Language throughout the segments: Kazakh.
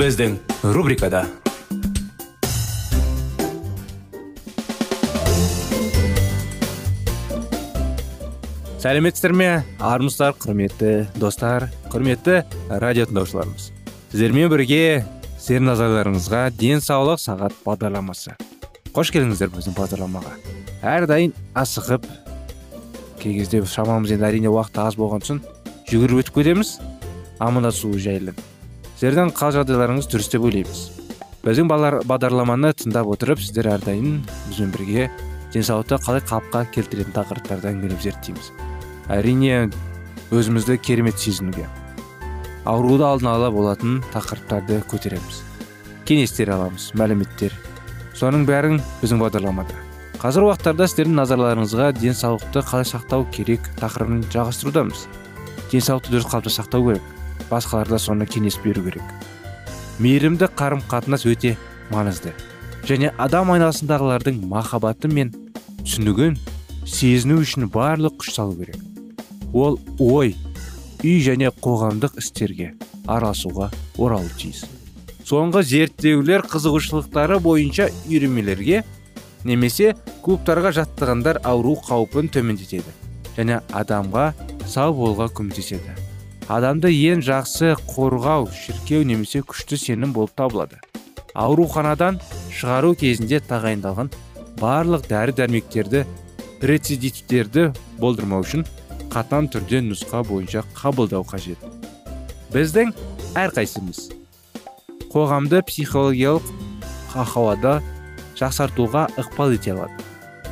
Біздің рубрикада сәлеметсіздер ме армысыздар құрметті достар құрметті радио тыңдаушыларымыз сіздермен бірге сіздердің назарларыңызға денсаулық сағат бағдарламасы қош келдіңіздер біздің бағдарламаға әрдайым асығып кей кезде шамамыз енді әрине уақыт аз болған соң жүгіріп өтіп кетеміз амандасу жайлы сіздердің қал жағдайларыңыз дұрыс деп ойлаймыз. Біздің балар бағдарламаны тыңдап отырып сіздер әрдайым бізбен бірге денсаулықты қалай қалыпқа келтіретін тақырыптарды әңгімелеп зерттейміз. Әрине өзімізді керемет сезінуге ауруды алдын ала болатын тақырыптарды көтереміз. Кеңестер аламыз мәліметтер. Соның бәрін біздің бағдарламада. Қазір уақыттарда сіздердің назарларыңызға денсаулықты қалай сақтау керек тақырыбын жалғастырудамыз. Денсаулықты дұрыс қалыпта сақтау керек. Басқаларға соны кеңес беру керек. Мейірімді қарым қатынас өте маңызды. Және адам айналасындағылардың махаббаты мен түсінігін сезіну үшін барлық күш салу керек. Ол ой үй және қоғамдық істерге араласуға оралу тиіс. Соңғы зерттеулер қызығушылықтары бойынша үйірмелерге немесе клубтарға жаттығандар ауру қаупін төмендетеді және адамға сау болуға көмектеседі. Адамды ең жақсы қорғау шіркеу немесе күшті сенім болып табылады. Ауруханадан шығару кезінде тағайындалған барлық дәрі дәрмектерді рецидивтерді болдырмау үшін қатаң түрде нұсқа бойынша қабылдау қажет. Біздің әрқайсымыз қоғамды психологиялық ахуалды жақсартуға ықпал ете алады.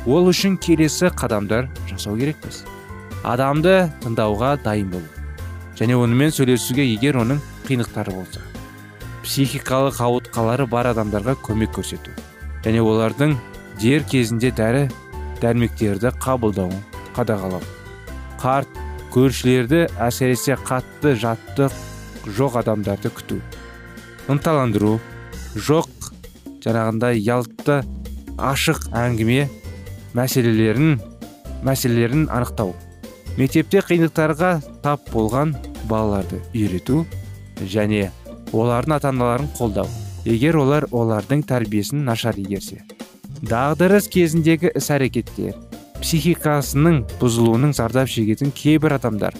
Ол үшін келесі қадамдар жасау керекпіз. Адамды тыңдауға дайын болу. Және онымен сөйлесуге егер оның қиындықтары болса. Психикалық ауытқалары бар адамдарға көмек көрсету және олардың дер кезінде дәрі дәрмектерді қабылдауын қадағалау. Қарт көршілерді әсіресе қатты жатты жоқ адамдарды күту. Ынталандыру жоқ жаңағындай ялтты ашық әңгіме мәселелерін мәселелерін анықтау. Мектепте қиындықтарға тап болған балаларды үйрету және олардың ата аналарын қолдау. Егер олар олардың тәрбиесін нашар игерсе дағдарыс кезіндегі іс әрекеттер психикасының бұзылуының зардап шегетін кейбір адамдар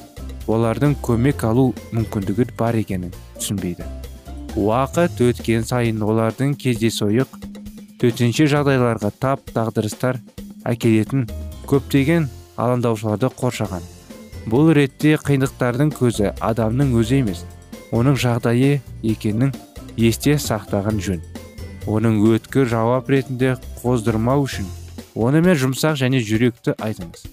олардың көмек алу мүмкіндігі бар екенін түсінбейді. Уақыт өткен сайын олардың кездейсойық төтенше жағдайларға тап дағдарыстар әкелетін көптеген алаңдаушыларды қоршаған. Бұл ретте қиындықтардың көзі адамның өзі емес оның жағдайы екенін есте сақтаған жөн. Оның өткір жауап ретінде қоздырмау үшін онымен жұмсақ және жүректі айтыңыз.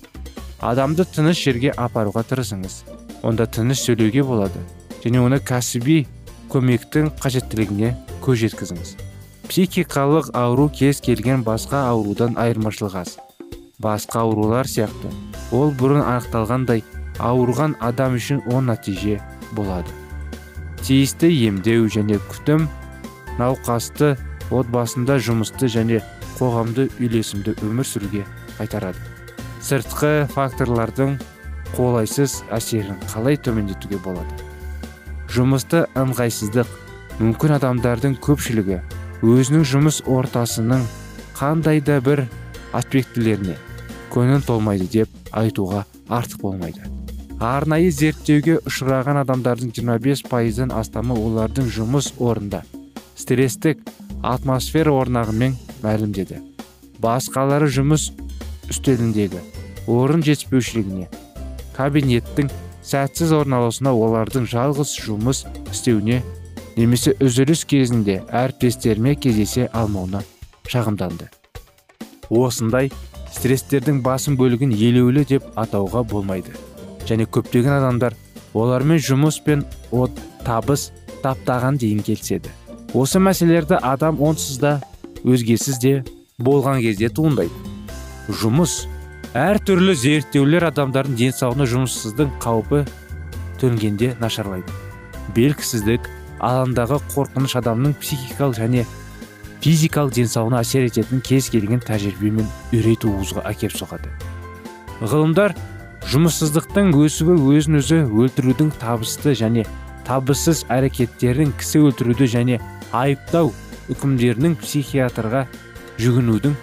Адамды тыныш жерге апаруға тырысыңыз. Онда тыныш сөйлеуге болады және оны кәсіби көмектің қажеттілігіне көз жеткізіңіз. Психикалық ауру кез келген басқа аурудан айырмашылығы аз. Басқа аурулар сияқты. Ол бұрын анықталғандай ауырған адам үшін оң нәтиже болады. Тиісті емдеу және күтім науқасты отбасында жұмысты және қоғамды үйлесімді өмір сүруге қайтарады. Сыртқы факторлардың қолайсыз әсерін қалай төмендетуге болады? Жұмысты ыңғайсыздық мүмкін адамдардың көпшілігі өзінің жұмыс ортасының қандай да бір аспектілеріне көңіл толмайды деп айтуға артық болмайды. Арнайы зерттеуге ұшыраған адамдардың 25 пайыздан астамы олардың жұмыс орнында. Стресстік атмосфера орнағымен мәлімдеді. Басқалары жұмыс үстеліндегі орын жетіспеушілігіне кабинеттің сәтсіз орналасуына олардың жалғыз жұмыс істеуіне немесе үзіліс кезінде әріптестеріме кездесе алмауына шағымданды. Осындай стресстердің басым бөлігін елеулі деп атауға болмайды. Және көптеген адамдар олармен жұмыс пен от табыс таптаған дейін келіседі. Осы мәселелерді адам онсыз да өзгесіз де болған кезде туындайды. Жұмыс әртүрлі зерттеулер адамдардың денсаулығына жұмыссыздың қаупі төнгенде нашарлайды. Белгісіздік алаңдағы қорқыныш адамның психикалық және физикалық денсаулығына әсер ететін кез келген тәжірибе мен үрей туғызуға әкеліп соғады. Ғылымдар жұмыссыздықтың өсуі өзін өзі өлтірудің табысты және табыссыз әрекеттерін кісі өлтіруді және айыптау үкімдерінің психиатрға жүгінудің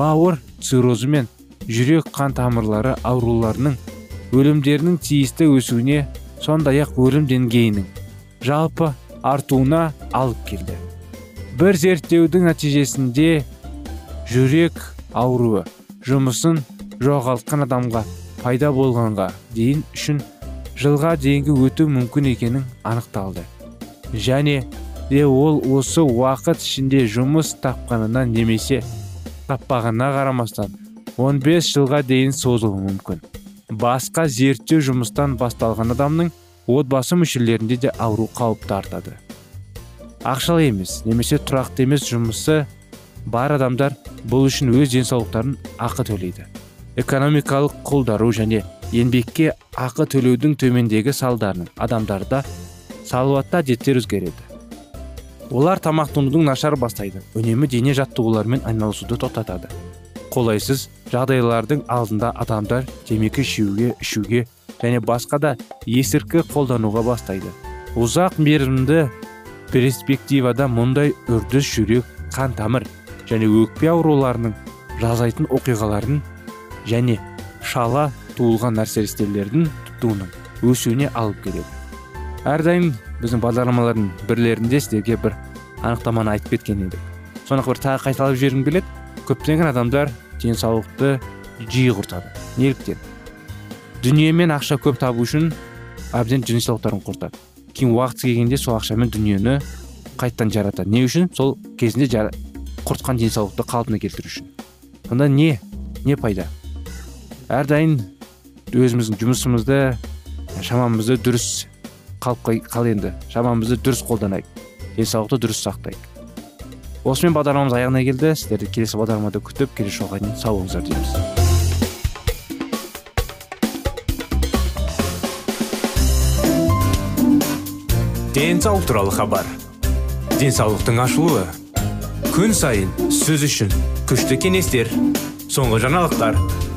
бауыр циррозы мен жүрек қан тамырлары ауруларының өлімдерінің тиісті өсуіне сондай ақ өлім деңгейінің жалпы артуына алып келді. бір зерттеудің нәтижесінде жүрек ауруы жұмысын жоғалтқан адамға пайда болғанға дейін үшін жылға дейінгі өту мүмкін екенін анықталды. Және де ол осы уақыт ішінде жұмыс тапқанына немесе таппағанына қарамастан 15 жылға дейін созылуы мүмкін. Басқа зерттеу жұмыстан басталған адамның отбасы мүшелерінде де ауру қауіпті артады ақшалы емес немесе тұрақты емес жұмысы бар адамдар бұл үшін өз денсаулықтарын ақы төлейді. Экономикалық қолдару және еңбекке ақы төлеудің төмендегі салдарының адамдарда салауатты әдеттер өзгереді. Олар тамақтанудың нашар бастайды үнемі дене жаттығуларымен айналысуды тоқтатады. Қолайсыз жағдайлардың алдында адамдар темекі шеуге ішуге және басқа да есірткі қолдануға бастайды. Ұзақ мерзімді перспективада мұндай үрдіс жүрек қан тамыр және өкпе ауруларының жазайтын оқиғаларын және шала туылған нәрселестердің тұтуының өсуіне алып келеді. Әрдайым біздің бағдарламалардың бірлерінде сіздерге бір анықтаманы айтып кеткен едік. Соны бір тағы қайталап жібергім келеді. Көптеген адамдар денсаулықты жиі құртады неліктен? Дүние мен ақша көп табу үшін әбден денсаулықтарын құртады. Кейін уақыты келгенде сол ақшамен дүниені қайттан жаратады. Не үшін? Сол кезінде жара, құртқан денсаулықты қалпына келтіру үшін. Сонда не не пайда? Әрдайым өзіміздің жұмысымызды шамамызды дұрыс қал енді. Шамамызды дұрыс қолданайық. Денсаулықты дұрыс сақтайық. Осымен бағдарламамыз аяғына келді. Сіздерді келесі бағдарламада күтіп келесі жолға дейін сау болыңыздар дейміз денсаулық туралы хабар. Денсаулықтың ашылуы. Күн сайын сөз үшін күшті кеңестер соңғы жаңалықтар.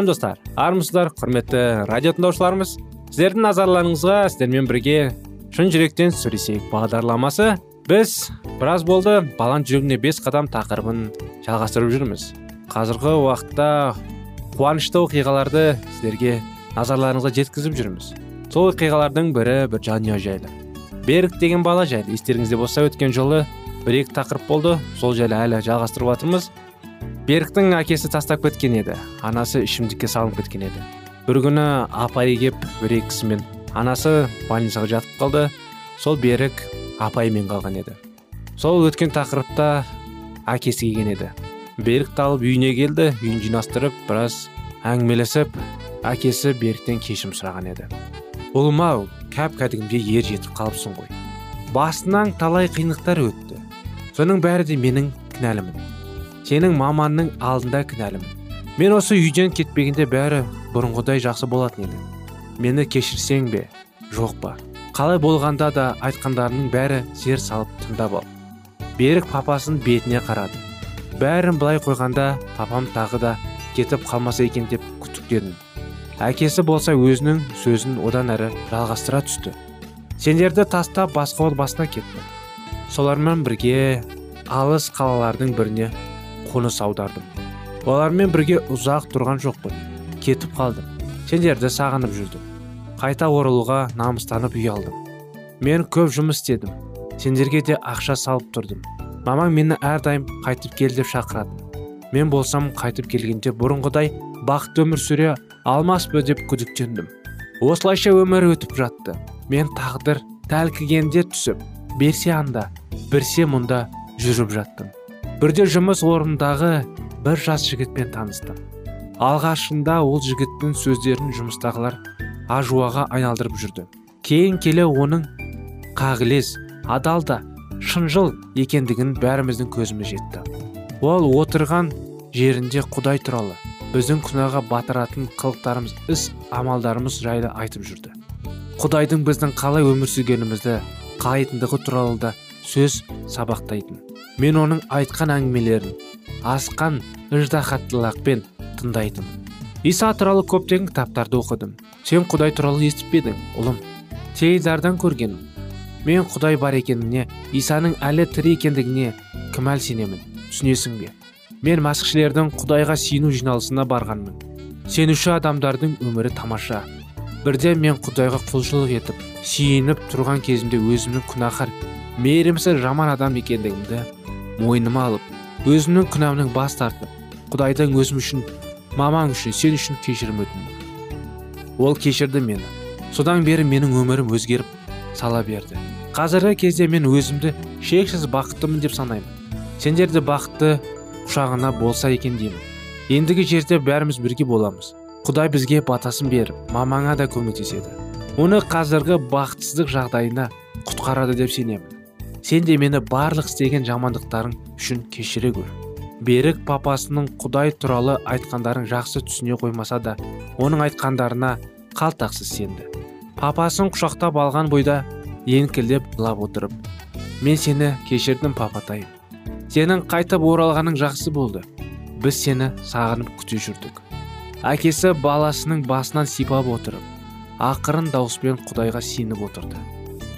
Сәлем достар. Армысыздар құрметті радио тыңдаушыларымыз. Сіздердің назарларыңызға сіздермен бірге шын жүректен сөйлесейік. Бағдарламасы біз біраз болды. Баланың жүрегіне бес қадам тақырыбын жалғастырып жүрміз. Қазіргі уақытта қуанышты оқиғаларды сіздерге назарларыңызға жеткізіп жүрміз. Сол оқиғалардың бірі бір жанұя жайлы. Берік деген бала жайлы. Естеріңізде болса өткен жолы бір екі тақырып болды. Сол жайлы әлі жалғастырып жатырмыз. Беріктің әкесі тастап кеткен еді. Анасы ішімдікке салынып кеткен еді. Бір күні апайы кеп бір екісімен анасы больницаға жатып қалды. Сол берік апайымен қалған еді. Сол өткен тақырыпта әкесі келген еді. Берікті алып үйіне келді үйін жинастырып біраз әңгімелесіп әкесі беріктен кешірім сұраған еді. Ұлым ау кәп кәдімгідей ер жетіп қалыпсың ғой. Басынан талай қиындықтар өтті. Соның бәрі де менің кінәлімін. Сенің маманның алдында кінәлімін. Мен осы үйден кетпегенде бәрі бұрынғыдай жақсы болатын еді. Мені кешірсең бе? Жоқ па? Қалай болғанда да айтқандарының бәрі зер салып тыңдап ал. Берік папасын бетіне қарады. Бәрін былай қойғанда папам тағы да кетіп қалмаса екен деп күтіктедім әкесі болса өзінің сөзін одан әрі жалғастыра түсті. Сендерді тастап басқа отбасына кеттім. Солармен бірге алыс қалалардың біріне қоныс аудардым. Олармен бірге ұзақ тұрған жоқпын. Кетіп қалдым. Сендерді сағынып жүрдім. Қайта оралуға намыстанып ұялдым мен көп жұмыс істедім. Сендерге де ақша салып тұрдым. Мамаң мені әрдайым қайтып кел деп шақырады мен болсам қайтып келгенде бұрынғыдай бақытты өмір сүре алмас па деп күдіктендім. Осылайша өмір өтіп жатты. Мен тағдыр тәлкігенде түсіп берсе анда бірсе мұнда жүріп жаттым. Бірде жұмыс орнындағы бір жас жігітпен таныстым. Алғашында ол жігіттің сөздерін жұмыстағылар ажуаға айналдырып жүрді. Кейін келе оның қағілез адал да шынжыл екендігін бәріміздің көзіміз жетті. Ол отырған жерінде құдай туралы біздің күнәға батыратын қылықтарымыз іс амалдарымыз жайлы айтып жүрді. Құдайдың біздің қалай өмір сүргенімізді қалайтындығы туралы да сөз сабақтайтын. Мен оның айтқан әңгімелерін асқан ыждахаттылықпен тыңдайтынмын иса туралы көптеген кітаптарды оқыдым. Сен құдай туралы естіп пе едің ұлым? Теледидардан көргенмін мен құдай бар екеніне исаның әлі тірі екендігіне кімәл сенемін түсінесің бе? Мен мәсіхшілердің құдайға сену жиналысына барғанмын. Сенуші адамдардың өмірі тамаша. Бірде мен құдайға құлшылық етіп сүйеніп тұрған кезімде өзімнің күнәһар мейірімсіз жаман адам екендігімді мойныма алып өзімнің күнәмнің бас тартып құдайдан өзім үшін мамаң үшін сен үшін кешірім өтіндім ол кешірді мені. Содан бері менің өмірім өзгеріп сала берді. Қазіргі кезде мен өзімді шексіз бақыттымын деп санаймын. Сендер де бақытты құшағына болса екен деймін. Ендігі жерде бәріміз бірге боламыз. Құдай бізге батасын беріп мамаңа да көмектеседі. Оны қазіргі бақытсыздық жағдайына құтқарады деп сенемін. Сен де мені барлық істеген жамандықтарың үшін кешіре көр берік папасының құдай туралы айтқандарын жақсы түсіне қоймаса да оның айтқандарына қалтақсыз сенді. Папасын құшақтап алған бойда еңкілдеп жылап отырып мен сені кешірдім папатайым. Сенің қайтып оралғаның жақсы болды. Біз сені сағынып күте жүрдік әкесі баласының басынан сипап отырып ақырын дауыспен құдайға сеніп отырды.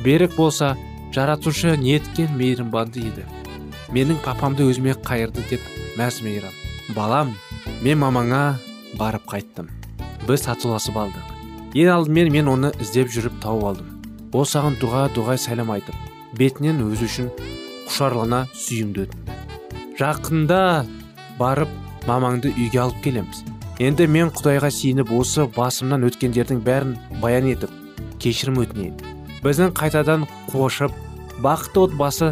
Берік болса жаратушы неткен мейірбанды еді. Менің папамды өзіме қайырды деп мәз мейрам балам мен мамаңа барып қайттым. Біз татуласып алдық. Ең алдымен мен оны іздеп жүріп тауып алдым. Ол саған дұға дұғай сәлем айтып бетінен өзі үшін құшарлана сүйімді өтінді. Жақында барып мамаңды үйге алып келеміз. Енді мен құдайға сиініп осы басымнан өткендердің бәрін баян етіп кешірім өтінейін. Біздің қайтадан қошып бақытты отбасы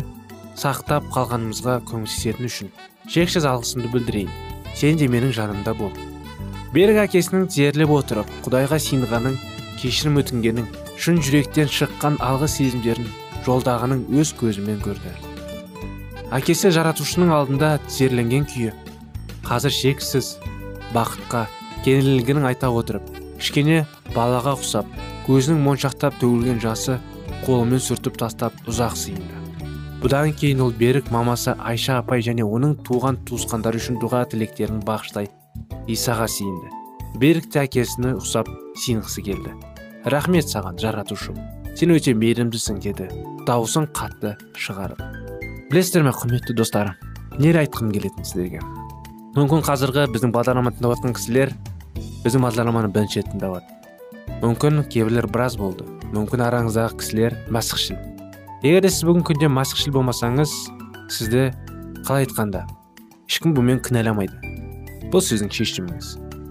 сақтап қалғанымызға көмектесетін үшін шексіз алғысымды білдірейін. Сен де менің жанымда бол. Берік әкесінің тізерлеп отырып құдайға сиынғанын кешірім өтінгенін шын жүректен шыққан алғыс сезімдерін жолдағанын өз көзімен көрді. Әкесі жаратушының алдында тізерленген күйі. Қазір шексіз бақытқа кенелгенін айта отырып кішкене балаға ұқсап көзінің моншақтап төгілген жасы қолымен сүртіп тастап ұзақ сиынды бұдан кейін ол берік мамасы айша апай және оның туған туысқандары үшін дұға тілектерін бағыштай исаға сиынды берік те әкесіне ұқсап сиынғысы келді. Рахмет саған жаратушым. Сен өте мейірімдісің деді. Дауысын қатты шығарып. Білесіздер ме құрметті достар не айтқым келетін сіздерге? Мүмкін қазіргі біздің бағдарламаны тыңдап жатқан кісілер біздің бағдарламаны бірінші рет тыңдап мүмкін кейбіреулер біраз болды. Мүмкін араңыздағы кісілер мәсіхшіл егер де сіз бүгінгі күнде мәсіхшіл болмасаңыз сізді қалай айтқанда ешкім бұмен кінәламайды. Бұл сіздің шешіміңіз.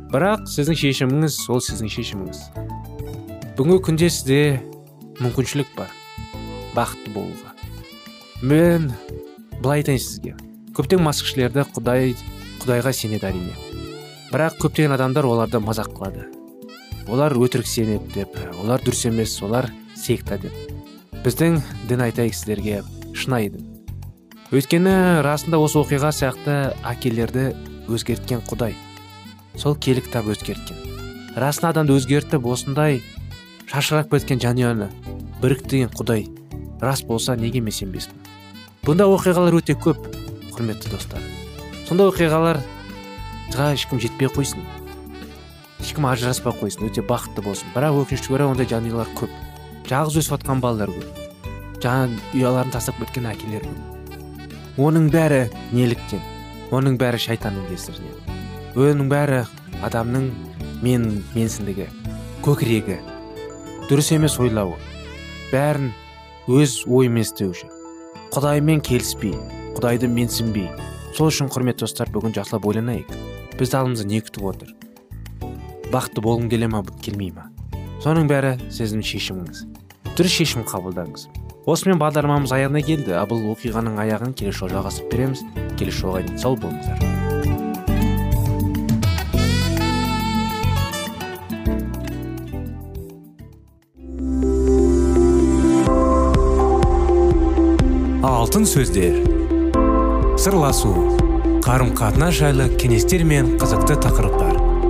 Бірақ сіздің шешіміңіз ол сіздің шешіміңіз. Бүгінгі күнде сізде мүмкіншілік бар. Бақытты болуға. Мен былай айтайын сізге. Көптеген масқішілерді құдай құдайға сенеді әрине. Бірақ көптеген адамдар оларды мазақ қылады. Олар өтірік сенеді деп олар дұрыс емес олар секта деп. Біздің дін айтайық сіздерге шынайы дін. Өйткені расында осы оқиға сияқты әкелерді өзгерткен құдай. Сол киелі кітап өзгерткен. Расында адамды өзгертіп осындай шашырап кеткен жанұяны біріктірген құдай рас болса неге мен сенбеспін бұндай оқиғалар өте көп құрметті достар. Сондай оқиғаларға ешкім жетпей қойсын. Ешкім ажыраспай қойсын өте бақытты болсын. Бірақ өкінішке орай ондай жанұялар көп. Жалғыз өсіп жатқан балалар көп. Ұяларын тастап кеткен әкелер көп. Оның бәрі неліктен. Оның бәрі шайтанның кесірінен. Оның бәрі адамның мен менсіндігі көкірегі. Дұрыс емес ойлауы. Бәрін өз ойымен істеуші. Құдаймен келіспей құдайды менсінбей. Сол үшін құрметті достар бүгін жақсылап ойланайық. Бізді алдымызда не күтіп отыр? Бақытты болғың келе ма келмей ма соның бәрі сіздің шешіміңіз. Дұрыс шешім қабылдаңыз. Осымен бағдарламамыз аяғына келді. Ал бұл оқиғаның аяғын келесі жолы жалғастырып береміз. Келесі жолға дейін сау болыңыздар. Алтын сөздер. Сырласу. Қарым қатынас жайлы кеңестер мен қызықты тақырыптар.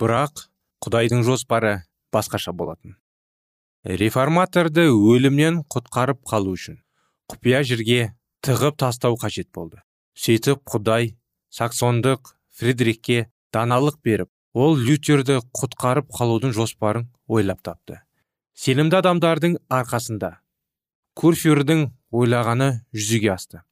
Бірақ құдайдың жоспары басқаша болатын. Реформаторды өлімнен құтқарып қалу үшін құпия жерге тығып тастау қажет болды. Сөйтіп құдай саксондық фридрикке даналық беріп ол лютерді құтқарып қалудың жоспарын ойлап тапты. Сенімді адамдардың арқасында курфюрдің ойлағаны жүзеге асты.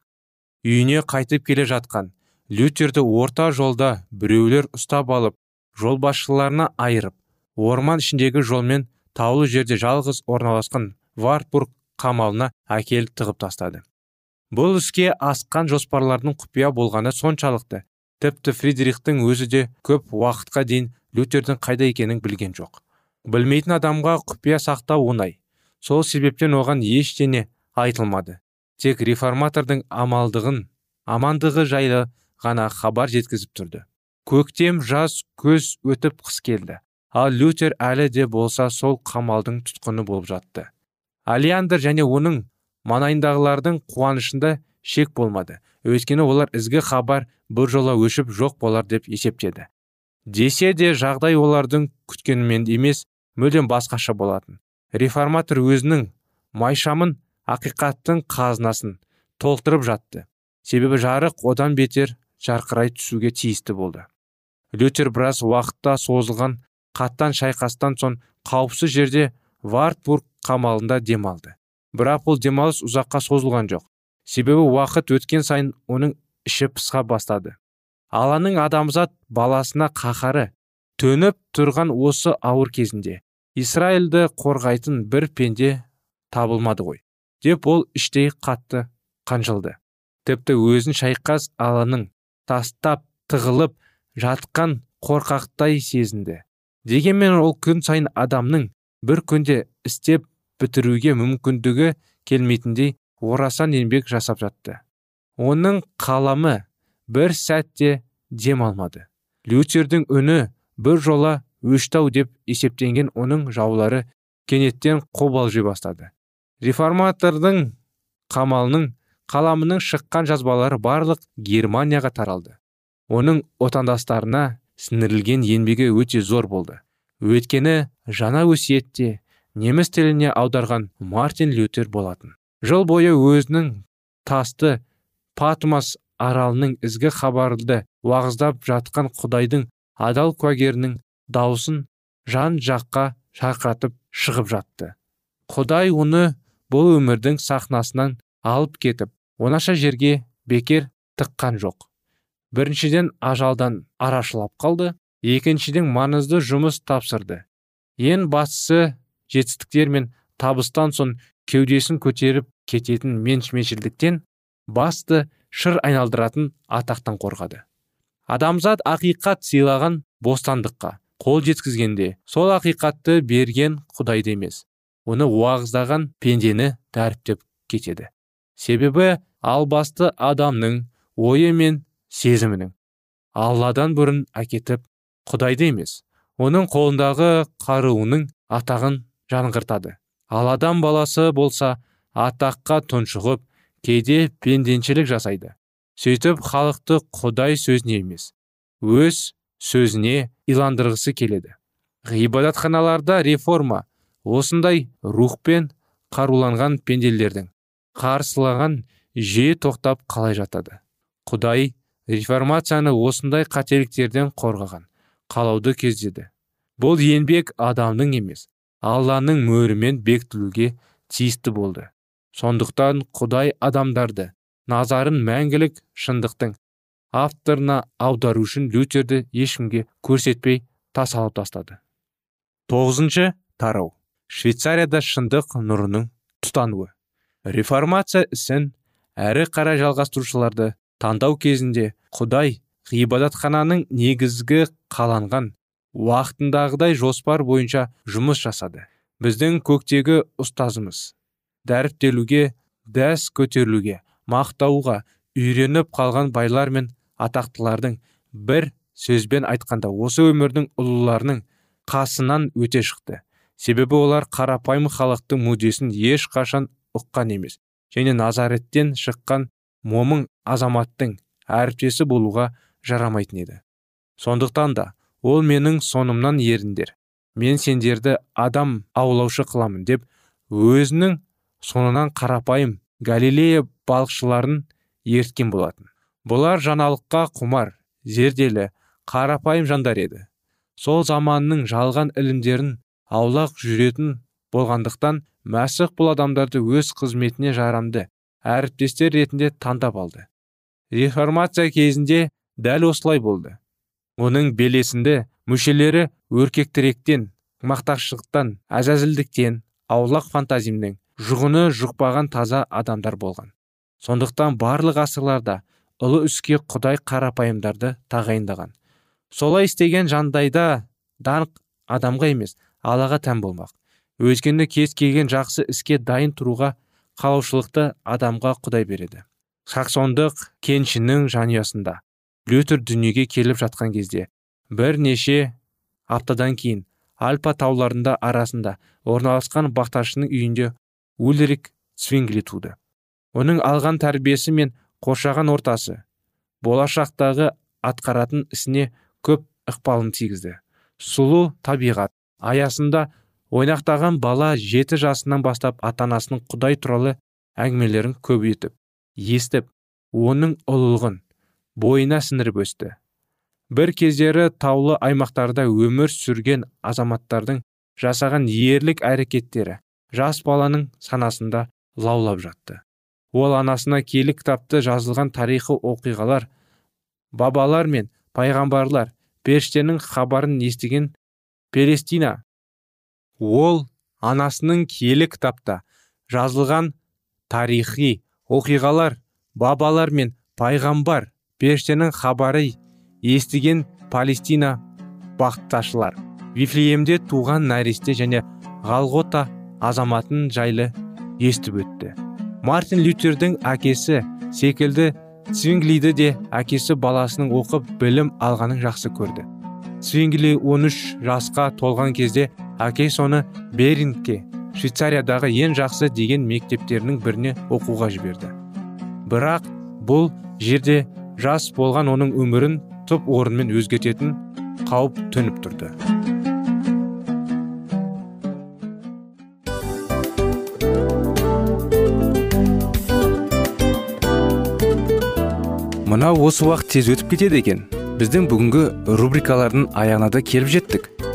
Үйіне қайтып келе жатқан лютерді орта жолда біреулер ұстап алып жол басшыларына айырып орман ішіндегі жолмен таулы жерде жалғыз орналасқан вартбург қамалына әкеліп тығып тастады. Бұл іске асқан жоспарлардың құпия болғаны соншалықты. Тіпті фридрихтің өзі де көп уақытқа дейін лютердің қайда екенін білген жоқ. Білмейтін адамға құпия сақтау оңай. Сол себептен оған ештеңе айтылмады. Тек реформатордың амалдығын амандығы жайлы ғана хабар жеткізіп тұрды. Көктем жаз көз өтіп қыс келді. Ал лютер әлі де болса сол қамалдың тұтқыны болып жатты. Алиандр және оның маңайындағылардың қуанышында шек болмады. Өйткені олар ізгі хабар бір жола өшіп жоқ болар деп есептеді. Десе де жағдай олардың күткенімен емес мүлдем басқаша болатын. Реформатор өзінің майшамын ақиқаттың қазынасын толтырып жатты. Себебі жарық одан бетер жарқырай түсуге тиісті болды. Лютер біраз уақытта созылған қаттан шайқастан соң қауіпсіз жерде вартбург қамалында демалды бірақ бұл демалыс ұзаққа созылған жоқ. Себебі уақыт өткен сайын оның іші пысқа бастады. Алланың адамзат баласына қаһары төніп тұрған осы ауыр кезінде израильді қорғайтын бір пенде табылмады ғой деп ол іштей қатты қанжылды тіпті өзін шайқас аланың тастап тығылып жатқан қорқақтай сезінді. Дегенмен ол күн сайын адамның бір күнде істеп бітіруге мүмкіндігі келмейтіндей орасан еңбек жасап жатты. Оның қаламы бір сәтте дем алмады. Лютердің үні бір жола өштау деп есептенген оның жаулары кенеттен қобалжи бастады. Реформатордың қамалының қаламының шыққан жазбалары барлық германияға таралды. Оның отандастарына сіңірілген еңбегі өте зор болды. Өйткені жаңа өсиетте неміс тіліне аударған мартин лютер болатын. Жыл бойы өзінің тасты патмос аралының ізгі хабарды уағыздап жатқан құдайдың адал куәгерінің даусын жан жаққа шақыратып шығып жатты. Құдай оны бұл өмірдің сахнасынан алып кетіп онаша жерге бекер тыққан жоқ. Біріншіден ажалдан арашылап қалды. Екіншіден маңызды жұмыс тапсырды. Ең бастысы жетістіктер мен табыстан соң кеудесін көтеріп кететін меншмешілдіктен басты шыр айналдыратын атақтан қорғады. Адамзат ақиқат сыйлаған бостандыққа қол жеткізгенде сол ақиқатты берген құдайды емес оны уағыздаған пендені дәріптеп кетеді. Себебі албасты адамның ойы мен сезімінің. Алладан бұрын әкетіп құдайды емес оның қолындағы қаруының атағын жаңғыртады. Ал адам баласы болса атаққа тұншығып кейде пенденшілік жасайды. Сөйтіп халықты құдай сөзіне емес өз сөзіне иландырғысы келеді. Ғибадатханаларда реформа осындай рухпен қаруланған пенделердің қарсылаған жиі тоқтап қалай жатады? Құдай реформацияны осындай қателіктерден қорғаған қалауды кездеді. Бұл еңбек адамның емес алланың мөрімен бекітілуге тиісті болды. Сондықтан құдай адамдарды назарын мәңгілік шындықтың авторына аудару үшін лютерді ешкімге көрсетпей тасалап тастады. Тоғызыншы тарау. Швейцарияда шындық нұрының тұтануы. Реформация ісін әрі қарай жалғастырушыларды таңдау кезінде құдай ғибадатхананың негізгі қаланған уақытындағыдай жоспар бойынша жұмыс жасады. Біздің көктегі ұстазымыз дәріптелуге дәс көтерілуге мақтауға үйреніп қалған байлар мен атақтылардың бір сөзбен айтқанда осы өмірдің ұлыларының қасынан өте шықты. Себебі олар қарапайым халықтың мүддесін ешқашан ұққан емес және назареттен шыққан момын азаматтың әріптесі болуға жарамайтын еді. Сондықтан да ол менің сонымнан еріндер. Мен сендерді адам аулаушы қыламын деп өзінің соңынан қарапайым галилея балықшыларын ерткен болатын. Бұлар жаңалыққа құмар зерделі қарапайым жандар еді. Сол заманның жалған ілімдерін аулақ жүретін болғандықтан мәсіх бұл адамдарды өз қызметіне жарамды. Әріптестер ретінде таңдап алды. Реформация кезінде дәл осылай болды. Оның белесінде мүшелері өркектіректен мақтақшылықтан әзәзілдіктен аулақ фантазимнің жұғыны жұқпаған таза адамдар болған. Сондықтан барлық ғасырларда ұлы үске құдай қарапайымдарды тағайындаған. Солай істеген жандайда даңқ адамға емес аллаға тән болмақ. Өзгені кез келген жақсы іске дайын тұруға қалаушылықты адамға құдай береді. Саксондық кеншінің жанұясында лютер дүниеге келіп жатқан кезде бірнеше аптадан кейін альпа тауларында арасында орналасқан бақташының үйінде ульрик свингли туды. Оның алған тәрбиесі мен қоршаған ортасы болашақтағы атқаратын ісіне көп ықпалын тигізді. Сұлу табиғат аясында ойнақтаған бала жеті жасынан бастап атанасының құдай туралы әңгімелерін көбейтіп естіп оның ұлылығын бойына сіңіріп өсті. бір кездері таулы аймақтарда өмір сүрген азаматтардың жасаған ерлік әрекеттері жас баланың санасында лаулап жатты. Ол анасына келі кітапты жазылған тарихи оқиғалар бабалар мен пайғамбарлар періштенің хабарын естіген пелестина ол анасының киелі кітапта жазылған тарихи оқиғалар бабалар мен пайғамбар періштенің хабары естіген палестина бақташылар. Вифлеемде туған нәресте және ғалғота азаматын жайлы естіп өтті. Мартин лютердің әкесі секілді цвинглиді де әкесі баласының оқып білім алғанын жақсы көрді. Цвингли 13 жасқа толған кезде әкесі оны берингке швейцариядағы ең жақсы деген мектептерінің біріне оқуға жіберді. Бірақ бұл жерде жас болған оның өмірін тұп орынмен өзгертетін қауіп төніп тұрды. Мынау осы уақыт тез өтіп кетеді екен. Біздің бүгінгі рубрикалардың аяғына да келіп жеттік.